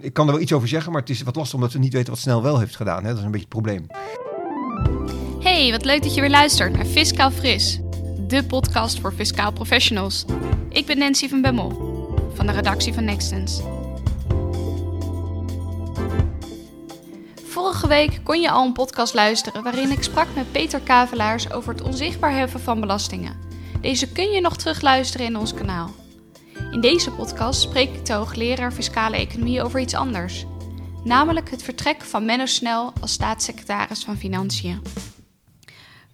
ik kan er wel iets over zeggen, maar het is wat lastig omdat we niet weten wat Snel wel heeft gedaan. Hè? Dat is een beetje het probleem. Hey, wat leuk dat je weer luistert naar Fiscaal Fris, de podcast voor fiscaal professionals. Ik ben Nancy van Bemmel, van de redactie van Nextens. Vorige week kon je al een podcast luisteren waarin ik sprak met Peter Kavelaars over het onzichtbaar heffen van belastingen. Deze kun je nog terugluisteren in ons kanaal. In deze podcast spreek ik de hoogleraar Fiscale Economie over iets anders. Namelijk het vertrek van Menno Snel als staatssecretaris van Financiën.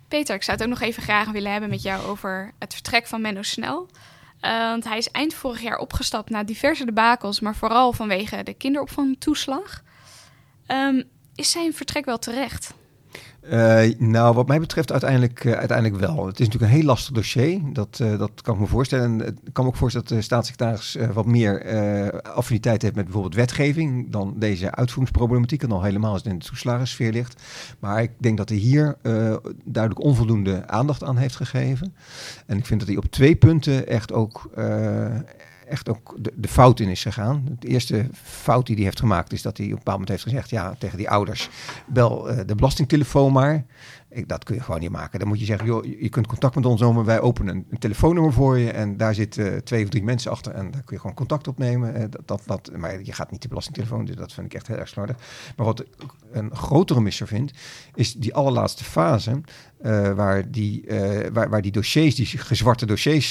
Peter, ik zou het ook nog even graag willen hebben met jou over het vertrek van Menno Snel. Uh, want hij is eind vorig jaar opgestapt na diverse debakels, maar vooral vanwege de kinderopvangtoeslag. Um, is zijn vertrek wel terecht? Uh, nou, wat mij betreft uiteindelijk, uh, uiteindelijk wel. Het is natuurlijk een heel lastig dossier. Dat, uh, dat kan ik me voorstellen. En ik kan me ook voorstellen dat de staatssecretaris wat meer affiniteit heeft met bijvoorbeeld wetgeving dan deze uitvoeringsproblematiek. En al helemaal als het in de toeslagensfeer ligt. Maar ik denk dat hij hier duidelijk onvoldoende aandacht aan heeft gegeven. En ik vind dat hij op twee punten echt ook echt ook de, de, fout in is gegaan. De eerste fout die hij heeft gemaakt is dat hij op een bepaald moment heeft gezegd ja, tegen die ouders, bel uh, de belastingtelefoon maar. Ik, dat kun je gewoon niet maken. Dan moet je zeggen, joh, je kunt contact met ons nemen. Wij openen een, telefoonnummer voor je en daar zitten uh, twee of drie mensen achter en daar kun je gewoon contact opnemen. Uh, dat, dat, dat, maar je gaat niet de belastingtelefoon, dus dat vind ik echt heel erg slordig. Maar wat ik een grotere misser vind, is die allerlaatste fase uh, waar, die, waar, waar die dossiers, die gezwarte dossiers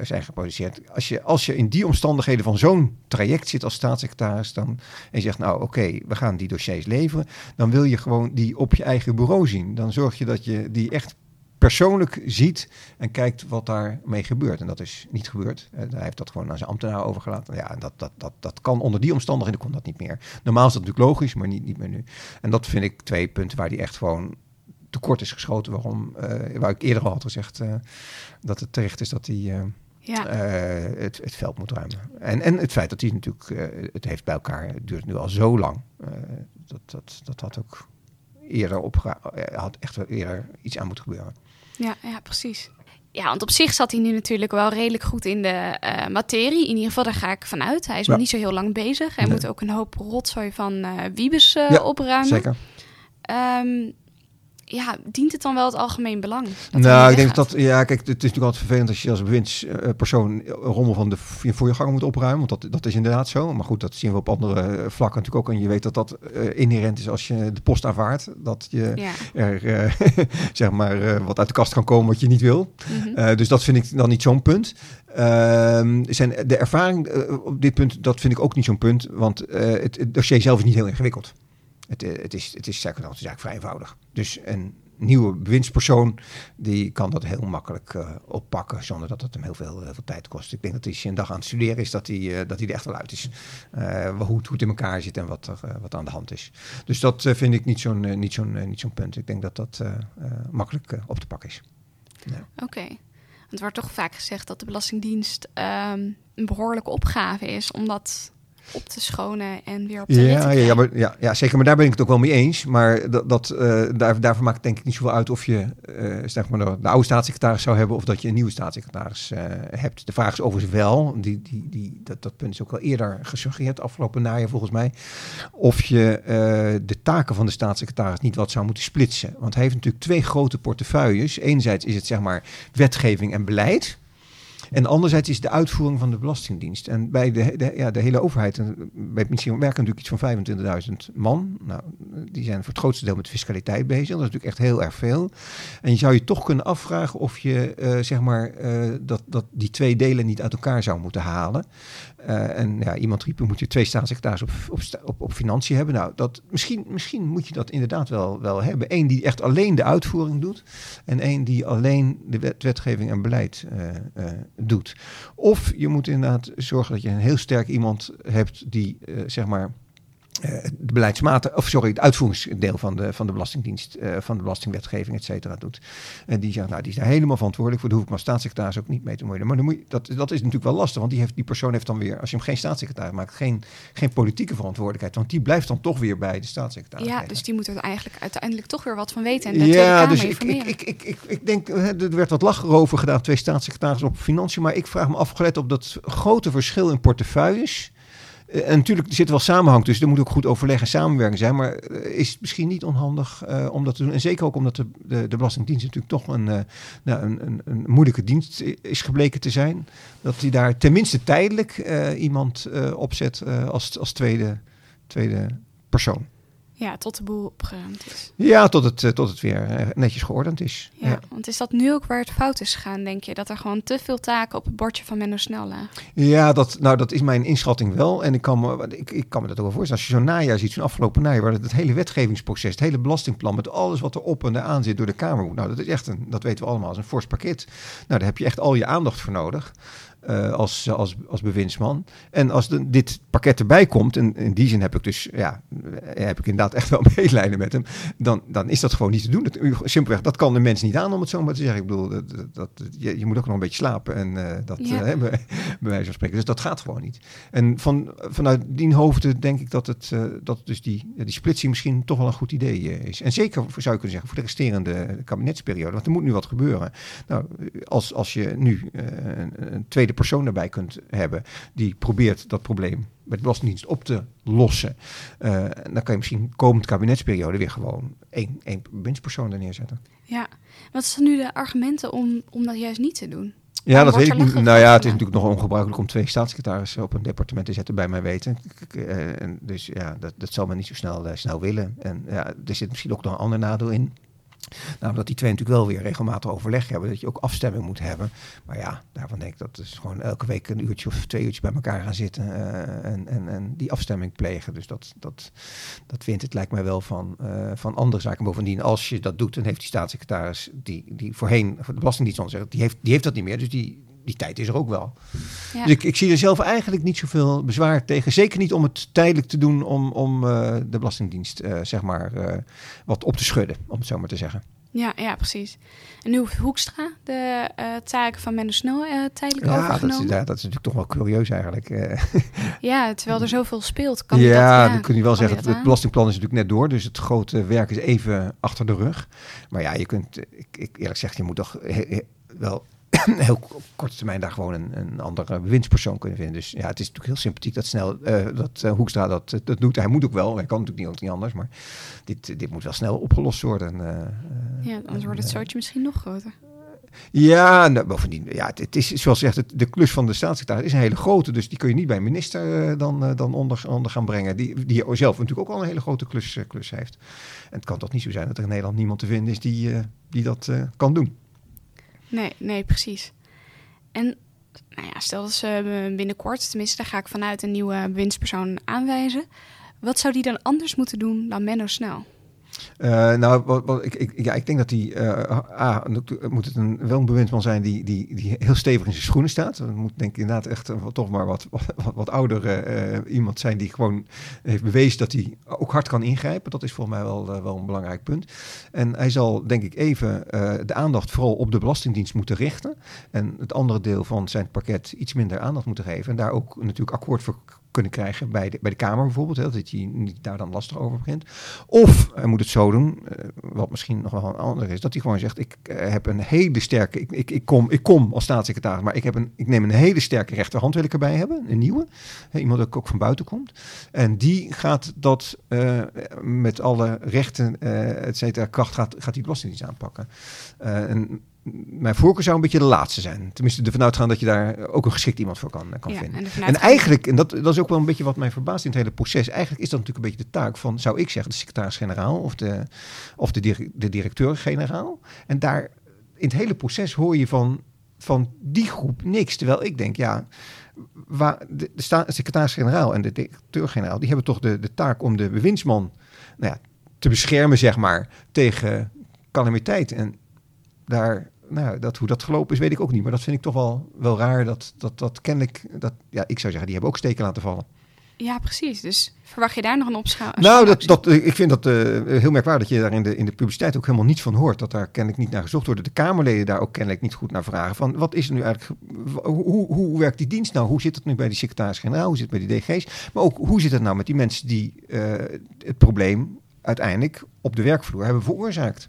zijn geproduceerd. Als je, als je in die omstandigheden van zo'n traject zit als staatssecretaris dan, en je zegt, nou oké, we gaan die dossiers leveren, dan wil je gewoon die op je eigen bureau zien. Dan zorg je dat je die echt persoonlijk ziet en kijkt wat daarmee gebeurt. En dat is niet gebeurd. Uh, hij heeft dat gewoon aan zijn ambtenaar overgelaten. Ja, en dat, dat, dat, dat kan onder die omstandigheden kon dat niet meer. Normaal is dat natuurlijk logisch, maar niet, niet meer nu. En dat vind ik twee punten waar die echt gewoon tekort is geschoten. Waarom, uh, waar ik eerder al had gezegd uh, dat het terecht is dat hij uh, het, het, veld moet ruimen. En, en het feit dat hij natuurlijk, het heeft bij elkaar, het duurt nu al zo lang. dat, dat, dat had ook eerder opge had echt eerder iets aan moeten gebeuren. Ja, ja, precies. Ja, want op zich zat hij nu natuurlijk wel redelijk goed in de uh, materie. In ieder geval, daar ga ik vanuit. Hij is ja. nog niet zo heel lang bezig. Hij nee. moet ook een hoop rotzooi van uh, Wiebes uh, ja, opruimen. Zeker. Um, ja, dient het dan wel het algemeen belang? Nou, ik denk dat, ja, kijk, het is natuurlijk altijd vervelend als je als bewindspersoon rommel van de voorganger moet opruimen, want dat, dat is inderdaad zo. Maar goed, dat zien we op andere vlakken natuurlijk ook. En je weet dat dat uh, inherent is als je de post aanvaardt, dat je ja. er, uh, zeg maar, uh, wat uit de kast kan komen wat je niet wil. Mm -hmm. dus dat vind ik dan niet zo'n punt. Uh, zijn de ervaring op dit punt, dat vind ik ook niet zo'n punt, want het, het dossier zelf is niet heel ingewikkeld. Het, het, is, het, is, het is eigenlijk vrij eenvoudig. Dus een nieuwe bewindspersoon die kan dat heel makkelijk uh, oppakken zonder dat het hem heel veel, heel veel tijd kost. Ik denk dat als hij een dag aan het studeren is, dat hij, dat hij er echt wel uit is. Hoe, het in elkaar zit en wat er wat aan de hand is. Dus dat vind ik niet zo'n niet zo'n niet zo'n punt. Ik denk dat dat makkelijk op te pakken is. Oké. Het wordt toch vaak gezegd dat de Belastingdienst um, een behoorlijke opgave is, omdat op te schonen en weer op de ja, ja, ja, maar, ja, ja, zeker. Maar daar ben ik het ook wel mee eens. Maar dat, dat, uh, daar, daarvoor maakt het denk ik niet zoveel uit of je uh, zeg maar de, de, oude staatssecretaris zou hebben of dat je een nieuwe staatssecretaris uh, hebt. De vraag is overigens wel, die, die, die, dat, dat punt is ook al eerder gesuggereerd afgelopen najaar volgens mij, of je de taken van de staatssecretaris niet wat zou moeten splitsen. Want hij heeft natuurlijk twee grote portefeuilles. Enerzijds is het zeg maar wetgeving en beleid. En anderzijds is de uitvoering van de Belastingdienst. En bij de, ja, de hele overheid, en bij het werken natuurlijk iets van 25.000 man. Nou, die zijn voor het grootste deel met fiscaliteit bezig. Dat is natuurlijk echt heel erg veel. En je zou je toch kunnen afvragen of je, uh, zeg maar, uh, dat, dat die twee delen niet uit elkaar zou moeten halen. Uh, en ja, iemand riep, moet je twee staatssecretarissen op, op, op, financiën hebben. Nou, dat, misschien, misschien moet je dat inderdaad wel, wel hebben. Eén die echt alleen de uitvoering doet. En één die alleen de wet, wetgeving en beleid doet. Of je moet inderdaad zorgen dat je een heel sterk iemand hebt die, uh, zeg maar, de beleidsmaten, of sorry, het uitvoeringsdeel van de, van de Belastingdienst, uh, van de belastingwetgeving, et cetera, doet. En die zegt, nou, die is daar helemaal verantwoordelijk voor. Daar hoef ik maar staatssecretaris ook niet mee te moeien. Maar dan moet je, dat, dat is natuurlijk wel lastig, want die, heeft, die persoon heeft dan weer, als je hem geen staatssecretaris maakt, geen, geen politieke verantwoordelijkheid. Want die blijft dan toch weer bij de staatssecretaris. Ja, dus die moet er eigenlijk uiteindelijk toch weer wat van weten. En de ja, dus ik, ik, ik, ik, ik, ik denk, er werd wat lacher over gedaan, twee staatssecretarissen op financiën. Maar ik vraag me af, gelet op dat grote verschil in portefeuilles en natuurlijk er wel samenhang tussen. Er moet ook goed overleg en samenwerking zijn. Maar is het misschien niet onhandig om dat te doen? En zeker ook omdat de, de, de Belastingdienst natuurlijk toch een, nou, een, een, een, moeilijke dienst is gebleken te zijn. Dat hij daar tenminste tijdelijk iemand opzet als, als tweede, tweede persoon. Ja, tot de boel opgeruimd is. Ja, tot het, eh, tot het weer eh, netjes geordend is. Ja, want is dat nu ook waar het fout is gegaan, denk je? Dat er gewoon te veel taken op het bordje van Menno Snel lagen? Ja, dat, nou, dat is mijn inschatting wel. En ik kan me, ik, ik kan me dat ook wel voorstellen. Als je zo'n najaar ziet, zo'n afgelopen najaar, waar het, het hele wetgevingsproces, het hele belastingplan, met alles wat er op en aan zit door de Kamer moet. Nou, dat is echt een, dat weten we allemaal, als een fors pakket. Nou, daar heb je echt al je aandacht voor nodig. Uh, als, als, als bewindsman. En als de, dit pakket erbij komt, en in die zin heb ik dus, ja, heb ik inderdaad echt wel medelijden met hem, dan, dan is dat gewoon niet te doen. Dat, simpelweg, dat kan de mens niet aan, om het zo maar te zeggen. Ik bedoel, dat, dat, je, je moet ook nog een beetje slapen en uh, dat, ja. uh, bij, bij wijze van spreken. Dus dat gaat gewoon niet. En van, vanuit die hoofden denk ik dat het, dat dus die, die splitsing misschien toch wel een goed idee is. En zeker, zou je kunnen zeggen, voor de resterende kabinetsperiode, want er moet nu wat gebeuren. Nou, als, als je nu een, een tweede persoon erbij kunt hebben die probeert dat probleem met de Belastingdienst op te lossen. Uh, dan kan je misschien komend kabinetsperiode weer gewoon één, één winstpersoon er neerzetten. Ja, wat zijn nu de argumenten om, om dat juist niet te doen? Ja, dat weet ik niet. Nou ja, het is natuurlijk nog ongebruikelijk om twee staatssecretarissen op een departement te zetten, bij mijn weten. Uh, dus ja, dat, dat zal men niet zo snel, uh, snel willen. En ja, er zit misschien ook nog een ander nadeel in. Nou, dat die twee natuurlijk wel weer regelmatig overleg hebben. Dat je ook afstemming moet hebben. Maar ja, daarvan denk ik dat is gewoon elke week een uurtje of twee uurtjes bij elkaar gaan zitten. Uh, en, en, en die afstemming plegen. Dus dat, dat, dat vindt het lijkt mij wel van, uh, van andere zaken. Bovendien, als je dat doet, dan heeft die staatssecretaris die, die voorheen voor de Belastingdienst zegt, die heeft, die heeft dat niet meer. Dus die, die tijd is er ook wel. Ja. Dus ik, ik, zie er zelf eigenlijk niet zoveel bezwaar tegen. Zeker niet om het tijdelijk te doen om, om uh, de Belastingdienst uh, zeg maar uh, wat op te schudden, om het zo maar te zeggen. Ja, ja, precies. En nu Hoekstra de taken van Menno Snel tijdelijk ja, overgenomen. Dat is, ja, dat is natuurlijk toch wel curieus eigenlijk. ja, terwijl er zoveel speelt. Kan ja, dat, ja, dan kun je wel zeggen, het, het belastingplan is natuurlijk net door. Dus het grote werk is even achter de rug. Maar ja, je kunt, ik, ik eerlijk gezegd, je moet toch wel heel korte termijn daar gewoon een, een andere bewindspersoon kunnen vinden. Dus ja, het is natuurlijk heel sympathiek dat snel uh, dat uh, Hoekstra dat, dat doet. Hij moet ook wel, hij kan natuurlijk niet, niet anders, maar dit, dit moet wel snel opgelost worden. Ja, anders wordt het zootje misschien nog groter. Ja, nou, bovendien, ja, het, het, is zoals gezegd, het, de klus van de staatssecretaris is een hele grote, dus die kun je niet bij een minister dan, dan onder, onder gaan brengen, die, die zelf natuurlijk ook al een hele grote klus, klus heeft. En het kan toch niet zo zijn dat er in Nederland niemand te vinden is die, die dat kan doen. Nee, nee, precies. En nou ja, stel dat ze binnenkort, tenminste daar ga ik vanuit, een nieuwe winstpersoon aanwijzen. Wat zou die dan anders moeten doen dan Menno Snel? Uh, nou, ik, ik, ja, ik denk dat hij, uh, A, moet het een, wel een bewindsman zijn die, die, die heel stevig in zijn schoenen staat. Het moet denk ik inderdaad echt uh, toch maar wat, wat, wat ouder iemand zijn die gewoon heeft bewezen dat hij ook hard kan ingrijpen. Dat is volgens mij wel, wel een belangrijk punt. En hij zal denk ik even de aandacht vooral op de Belastingdienst moeten richten. En het andere deel van zijn pakket iets minder aandacht moeten geven. En daar ook natuurlijk akkoord voor kunnen krijgen bij de, bij de Kamer bijvoorbeeld. Hè, dat hij niet daar dan lastig over begint. Of hij moet het zo doen, uh, wat misschien nog wel een ander is, dat hij gewoon zegt: Ik uh, heb een hele sterke. Ik, ik, ik, kom, ik kom als staatssecretaris, maar ik, heb een, ik neem een hele sterke rechterhand wil ik erbij hebben, een nieuwe. Hè, iemand dat ook van buiten komt. En die gaat dat uh, met alle rechten, et cetera, kracht gaat, gaat die belastingdienst aanpakken. en mijn voorkeur zou een beetje de laatste zijn. Tenminste, ervan uitgaan dat je daar ook een geschikt iemand voor kan, kan ja, vinden. En, en, eigenlijk, en dat, dat is ook wel een beetje wat mij verbaast in het hele proces. Eigenlijk is dat natuurlijk een beetje de taak van, zou ik zeggen, de secretaris-generaal of de, of de, de directeur-generaal. En daar in het hele proces hoor je van, van die groep niks. Terwijl ik denk, ja, waar de, de secretaris-generaal en de directeur-generaal, die hebben toch de, de taak om de bewindsman nou ja, te beschermen, zeg maar, tegen calamiteit. En daar nou, dat, hoe dat gelopen is, weet ik ook niet. Maar dat vind ik toch wel, wel raar. Dat, dat, dat kennelijk, dat, ja, ik zou zeggen, die hebben ook steken laten vallen. Ja, precies. Dus verwacht je daar nog een opschaal? Nou, dat, dat, ik vind dat uh, heel merkwaardig dat je daar in de, in de publiciteit ook helemaal niets van hoort. Dat daar kennelijk niet naar gezocht wordt. De Kamerleden daar ook kennelijk niet goed naar vragen. Van wat is er nu eigenlijk, hoe, hoe, hoe werkt die dienst nou? Hoe zit het nu bij die secretaris-generaal? Hoe zit het bij die DG's? Maar ook, hoe zit het nou met die mensen die uh, het probleem uiteindelijk op de werkvloer hebben veroorzaakt?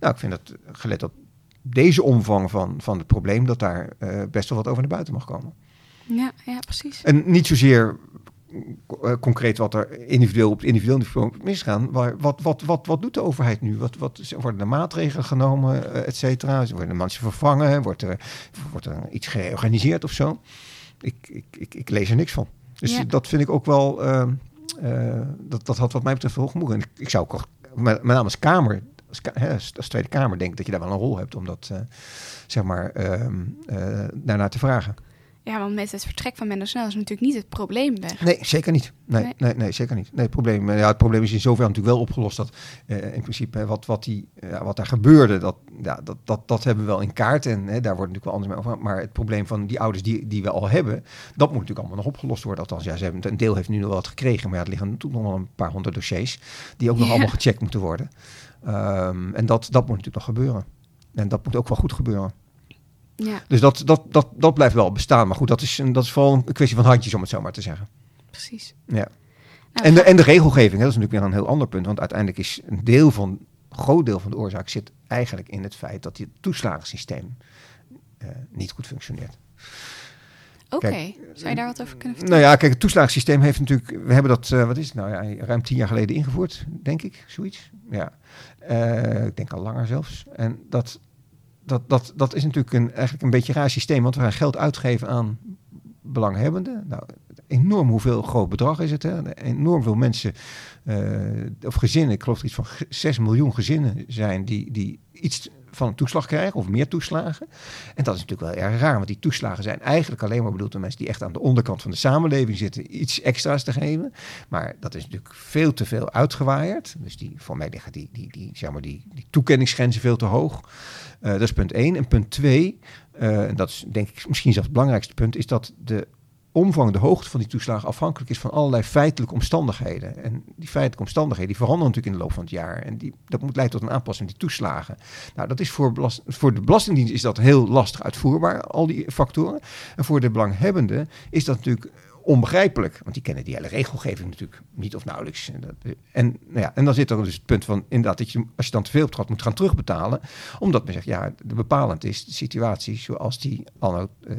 Nou, ik vind dat, gelet op deze omvang van, van het probleem, dat daar uh, best wel wat over naar buiten mag komen. Ja, ja, precies. En niet zozeer eh, concreet wat er individueel op het individueel niveau misgaan. Waar, wat, wat, wat, wat doet de overheid nu? Wat, wat, worden er maatregelen genomen, uh, et cetera? Worden mensen vervangen? Wordt er, wordt er iets georganiseerd of zo? Ik, ik, ik, ik lees er niks van. Dus dat vind ik ook wel... Uh, dat, dat had wat mij betreft hoog moeten. Ik, ik zou ook, met, met name als Kamer, als, als, Tweede Kamer, denk dat je daar wel een rol hebt om dat, uh, zeg maar, ehm, daarnaar te vragen. Ja, want met het vertrek van Menno Snel is natuurlijk niet het probleem weg. Nee, zeker niet. Nee, nee. nee, zeker niet. Nee, het probleem, ja, het probleem is in zoverre natuurlijk wel opgelost dat uh, in principe wat, wat, die, wat daar gebeurde, dat, ja, dat, dat, dat hebben we wel in kaart. En hè, daar wordt natuurlijk wel anders mee over. Maar het probleem van die ouders die, die we al hebben, dat moet natuurlijk allemaal nog opgelost worden. Althans, ja, ze hebben, een deel heeft nu nog wel wat gekregen, maar ja, er liggen natuurlijk nog wel een paar honderd dossiers die ook nog allemaal gecheckt moeten worden. Um, en dat, dat moet natuurlijk nog gebeuren. En dat moet ook wel goed gebeuren. Ja. Dus dat, dat, dat, dat blijft wel bestaan. Maar goed, dat is, dat is vooral een kwestie van handjes, om het zo maar te zeggen. Precies. Ja. Nou, en, de, en de regelgeving, hè, dat is natuurlijk weer een heel ander punt. Want uiteindelijk is een deel van, een groot deel van de oorzaak zit eigenlijk in het feit dat het toeslagensysteem uh, niet goed functioneert. Oké, okay. zou je daar wat over kunnen vertellen? Nou ja, kijk, het toeslagensysteem heeft natuurlijk... We hebben dat, uh, wat is het nou, ja, ruim tien jaar geleden ingevoerd, denk ik, zoiets. Ja, uh, ik denk al langer zelfs. En dat dat, dat, dat is natuurlijk een, eigenlijk een beetje raar systeem, want we gaan geld uitgeven aan belanghebbenden. Nou, enorm hoeveel groot bedrag is het. Hè? Enorm veel mensen, uh, of gezinnen, ik geloof dat iets van 6 miljoen gezinnen zijn die, die iets van een toeslag krijgen of meer toeslagen. En dat is natuurlijk wel erg raar, want die toeslagen zijn eigenlijk alleen maar bedoeld voor mensen die echt aan de onderkant van de samenleving zitten, iets extra's te geven. Maar dat is natuurlijk veel te veel uitgewaaierd. Dus die, voor mij liggen die, die, die, zeg maar die, die toekenningsgrenzen veel te hoog. Uh, dat is punt 1. En punt 2, uh, eh, en dat is denk ik misschien zelfs het belangrijkste punt, is dat de omvang, de hoogte van die toeslagen afhankelijk is van allerlei feitelijke omstandigheden. En die feitelijke omstandigheden die veranderen natuurlijk in de loop van het jaar. En die, dat moet leiden tot een aanpassing die toeslagen. Nou, dat is voor, voor de Belastingdienst is dat heel lastig uitvoerbaar, al die factoren. En voor de belanghebbenden is dat natuurlijk onbegrijpelijk. Want die kennen die hele regelgeving natuurlijk niet of nauwelijks. En, dat, en, nou ja, en dan zit er dus het punt van inderdaad dat je als je dan te veel optrad moet gaan terugbetalen. Omdat men zegt, ja, de bepalend is de situatie zoals die al uh,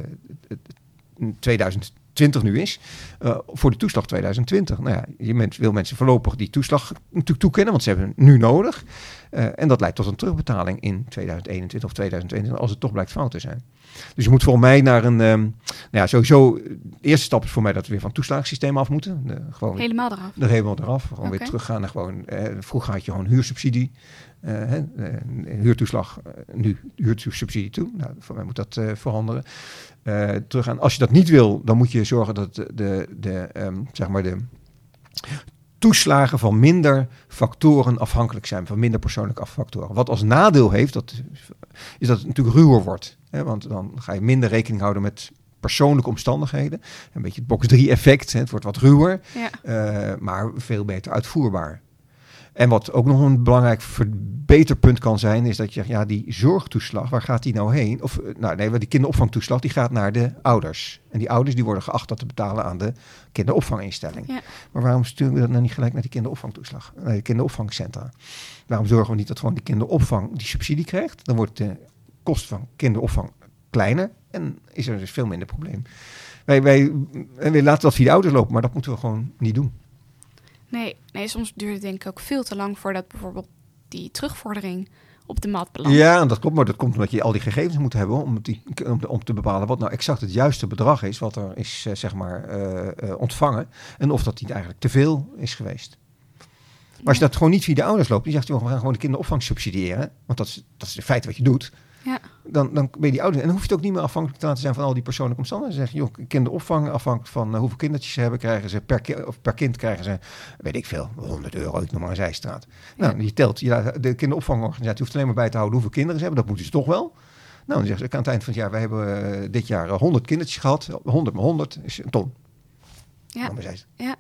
2000 20 nu is, uh, voor de toeslag 2020. Nou ja, je mens, wil mensen voorlopig die toeslag natuurlijk toekennen, want ze hebben nu nodig. Uh, en dat leidt tot een terugbetaling in 2021 of 2022, als het toch blijkt fout te zijn. Dus je moet volgens mij naar een, um, nou ja, sowieso, de eerste stap is voor mij dat we weer van het toeslagensysteem af moeten. De, gewoon, helemaal eraf? De helemaal eraf. Gewoon okay. weer teruggaan naar gewoon, eh, vroeger had je gewoon huursubsidie. Uh, huurtoeslag, nu huursubsidie toe. Nou, voor mij moet dat veranderen. Teruggaan. Als je dat niet wil, dan moet je zorgen dat de, de, de um, zeg maar de toeslagen van minder factoren afhankelijk zijn, van minder persoonlijke factoren. Wat als nadeel heeft, dat, is dat het natuurlijk ruwer wordt. Hè? Want dan ga je minder rekening houden met persoonlijke omstandigheden. Een beetje het box 3 effect. Hè? Het wordt wat ruwer, ja. uh, maar veel beter uitvoerbaar. En wat ook nog een belangrijk verbeterpunt kan zijn, is dat je ja, die zorgtoeslag, waar gaat die nou heen? Of eh, nou nee, die kinderopvangtoeslag, die gaat naar de ouders. En die ouders die worden geacht dat te betalen aan de kinderopvanginstelling. Ja. Maar waarom sturen we dat nou niet gelijk naar die kinderopvangtoeslag, naar de kinderopvangcentra? Waarom zorgen we niet dat gewoon de kinderopvang die subsidie krijgt? Dan wordt de kost van kinderopvang kleiner en is er dus veel minder probleem. Wij, wij, wij laten dat via de ouders lopen, maar dat moeten we gewoon niet doen. Nee, nee, soms duurt het denk ik ook veel te lang voordat bijvoorbeeld die terugvordering op de mat belandt. Ja, dat klopt, maar dat komt omdat je al die gegevens moet hebben om, die, om, om te bepalen wat nou exact het juiste bedrag is, wat er is uh, zeg maar uh, uh, ontvangen en of dat niet eigenlijk te veel is geweest. Maar als je dat gewoon niet via de ouders loopt, die zegt, joh, we gaan gewoon de kinderopvang subsidiëren, want dat is, dat is in feite wat je doet. Ja. Dan, dan ben je die ouders. En dan hoef je het ook niet meer afhankelijk te laten zijn van al die persoonlijke omstandigheden. Zeg je, joh, kinderopvang, afhankelijk van uh, hoeveel kindertjes ze hebben, krijgen ze per, ki of per kind krijgen ze, weet ik veel, 100 euro, ik noem maar een zijstraat. Nou, je telt, je, de kinderopvangorganisatie hoeft alleen maar bij te houden hoeveel kinderen ze hebben. Dat moeten ze toch wel. Nou, dan zeggen ze aan het eind van het jaar, we hebben uh, dit jaar 100 kindertjes gehad. 100 maar 100 is een ton. Ja. ja.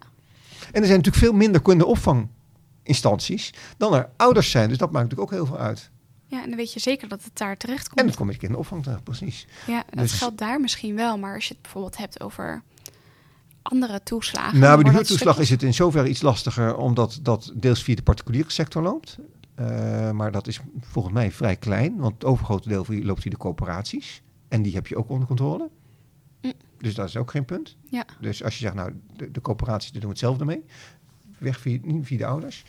En er zijn natuurlijk veel minder kinderopvanginstanties dan er ouders zijn. Dus dat maakt natuurlijk ook heel veel uit. Ja, en dan weet je zeker dat het daar terecht komt. En dan kom je in de opvang terecht, precies. Ja, dat dus... geldt daar misschien wel. Maar als je het bijvoorbeeld hebt over andere toeslagen. Nou, bij de huurtoeslag is het in zoverre iets lastiger, omdat dat deels via de particuliere sector loopt. Uh, maar dat is volgens mij vrij klein, want het overgrote deel loopt via de coöperaties. En die heb je ook onder controle. Mm. Dus dat is ook geen punt. Ja. Dus als je zegt, nou, de, de coöperaties die doen hetzelfde mee. Weg via, niet via de ouders.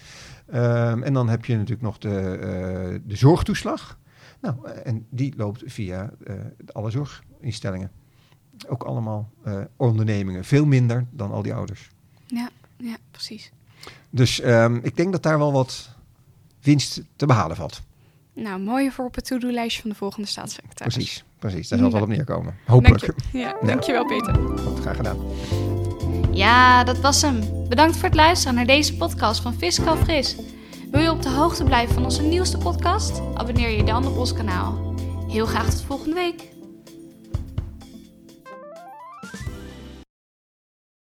Ehm, en dan heb je natuurlijk nog de, eh, de zorgtoeslag. Nou, eh, en die loopt via eh, alle zorginstellingen. Ook allemaal eh, ondernemingen. Veel minder dan al die ouders. Ja, ja precies. Dus ehm, ik denk dat daar wel wat winst te behalen valt. Nou, mooi voor op het to-do-lijstje van de volgende staatssecretaris. Precies, precies. Daar zal het wel op neerkomen. Hopelijk. Dank je. Ja, dankjewel Peter. Goed, graag gedaan. Ja, dat was hem. Bedankt voor het luisteren naar deze podcast van Fiscal Fris. Wil je op de hoogte blijven van onze nieuwste podcast? Abonneer je dan op ons kanaal. Heel graag tot volgende week.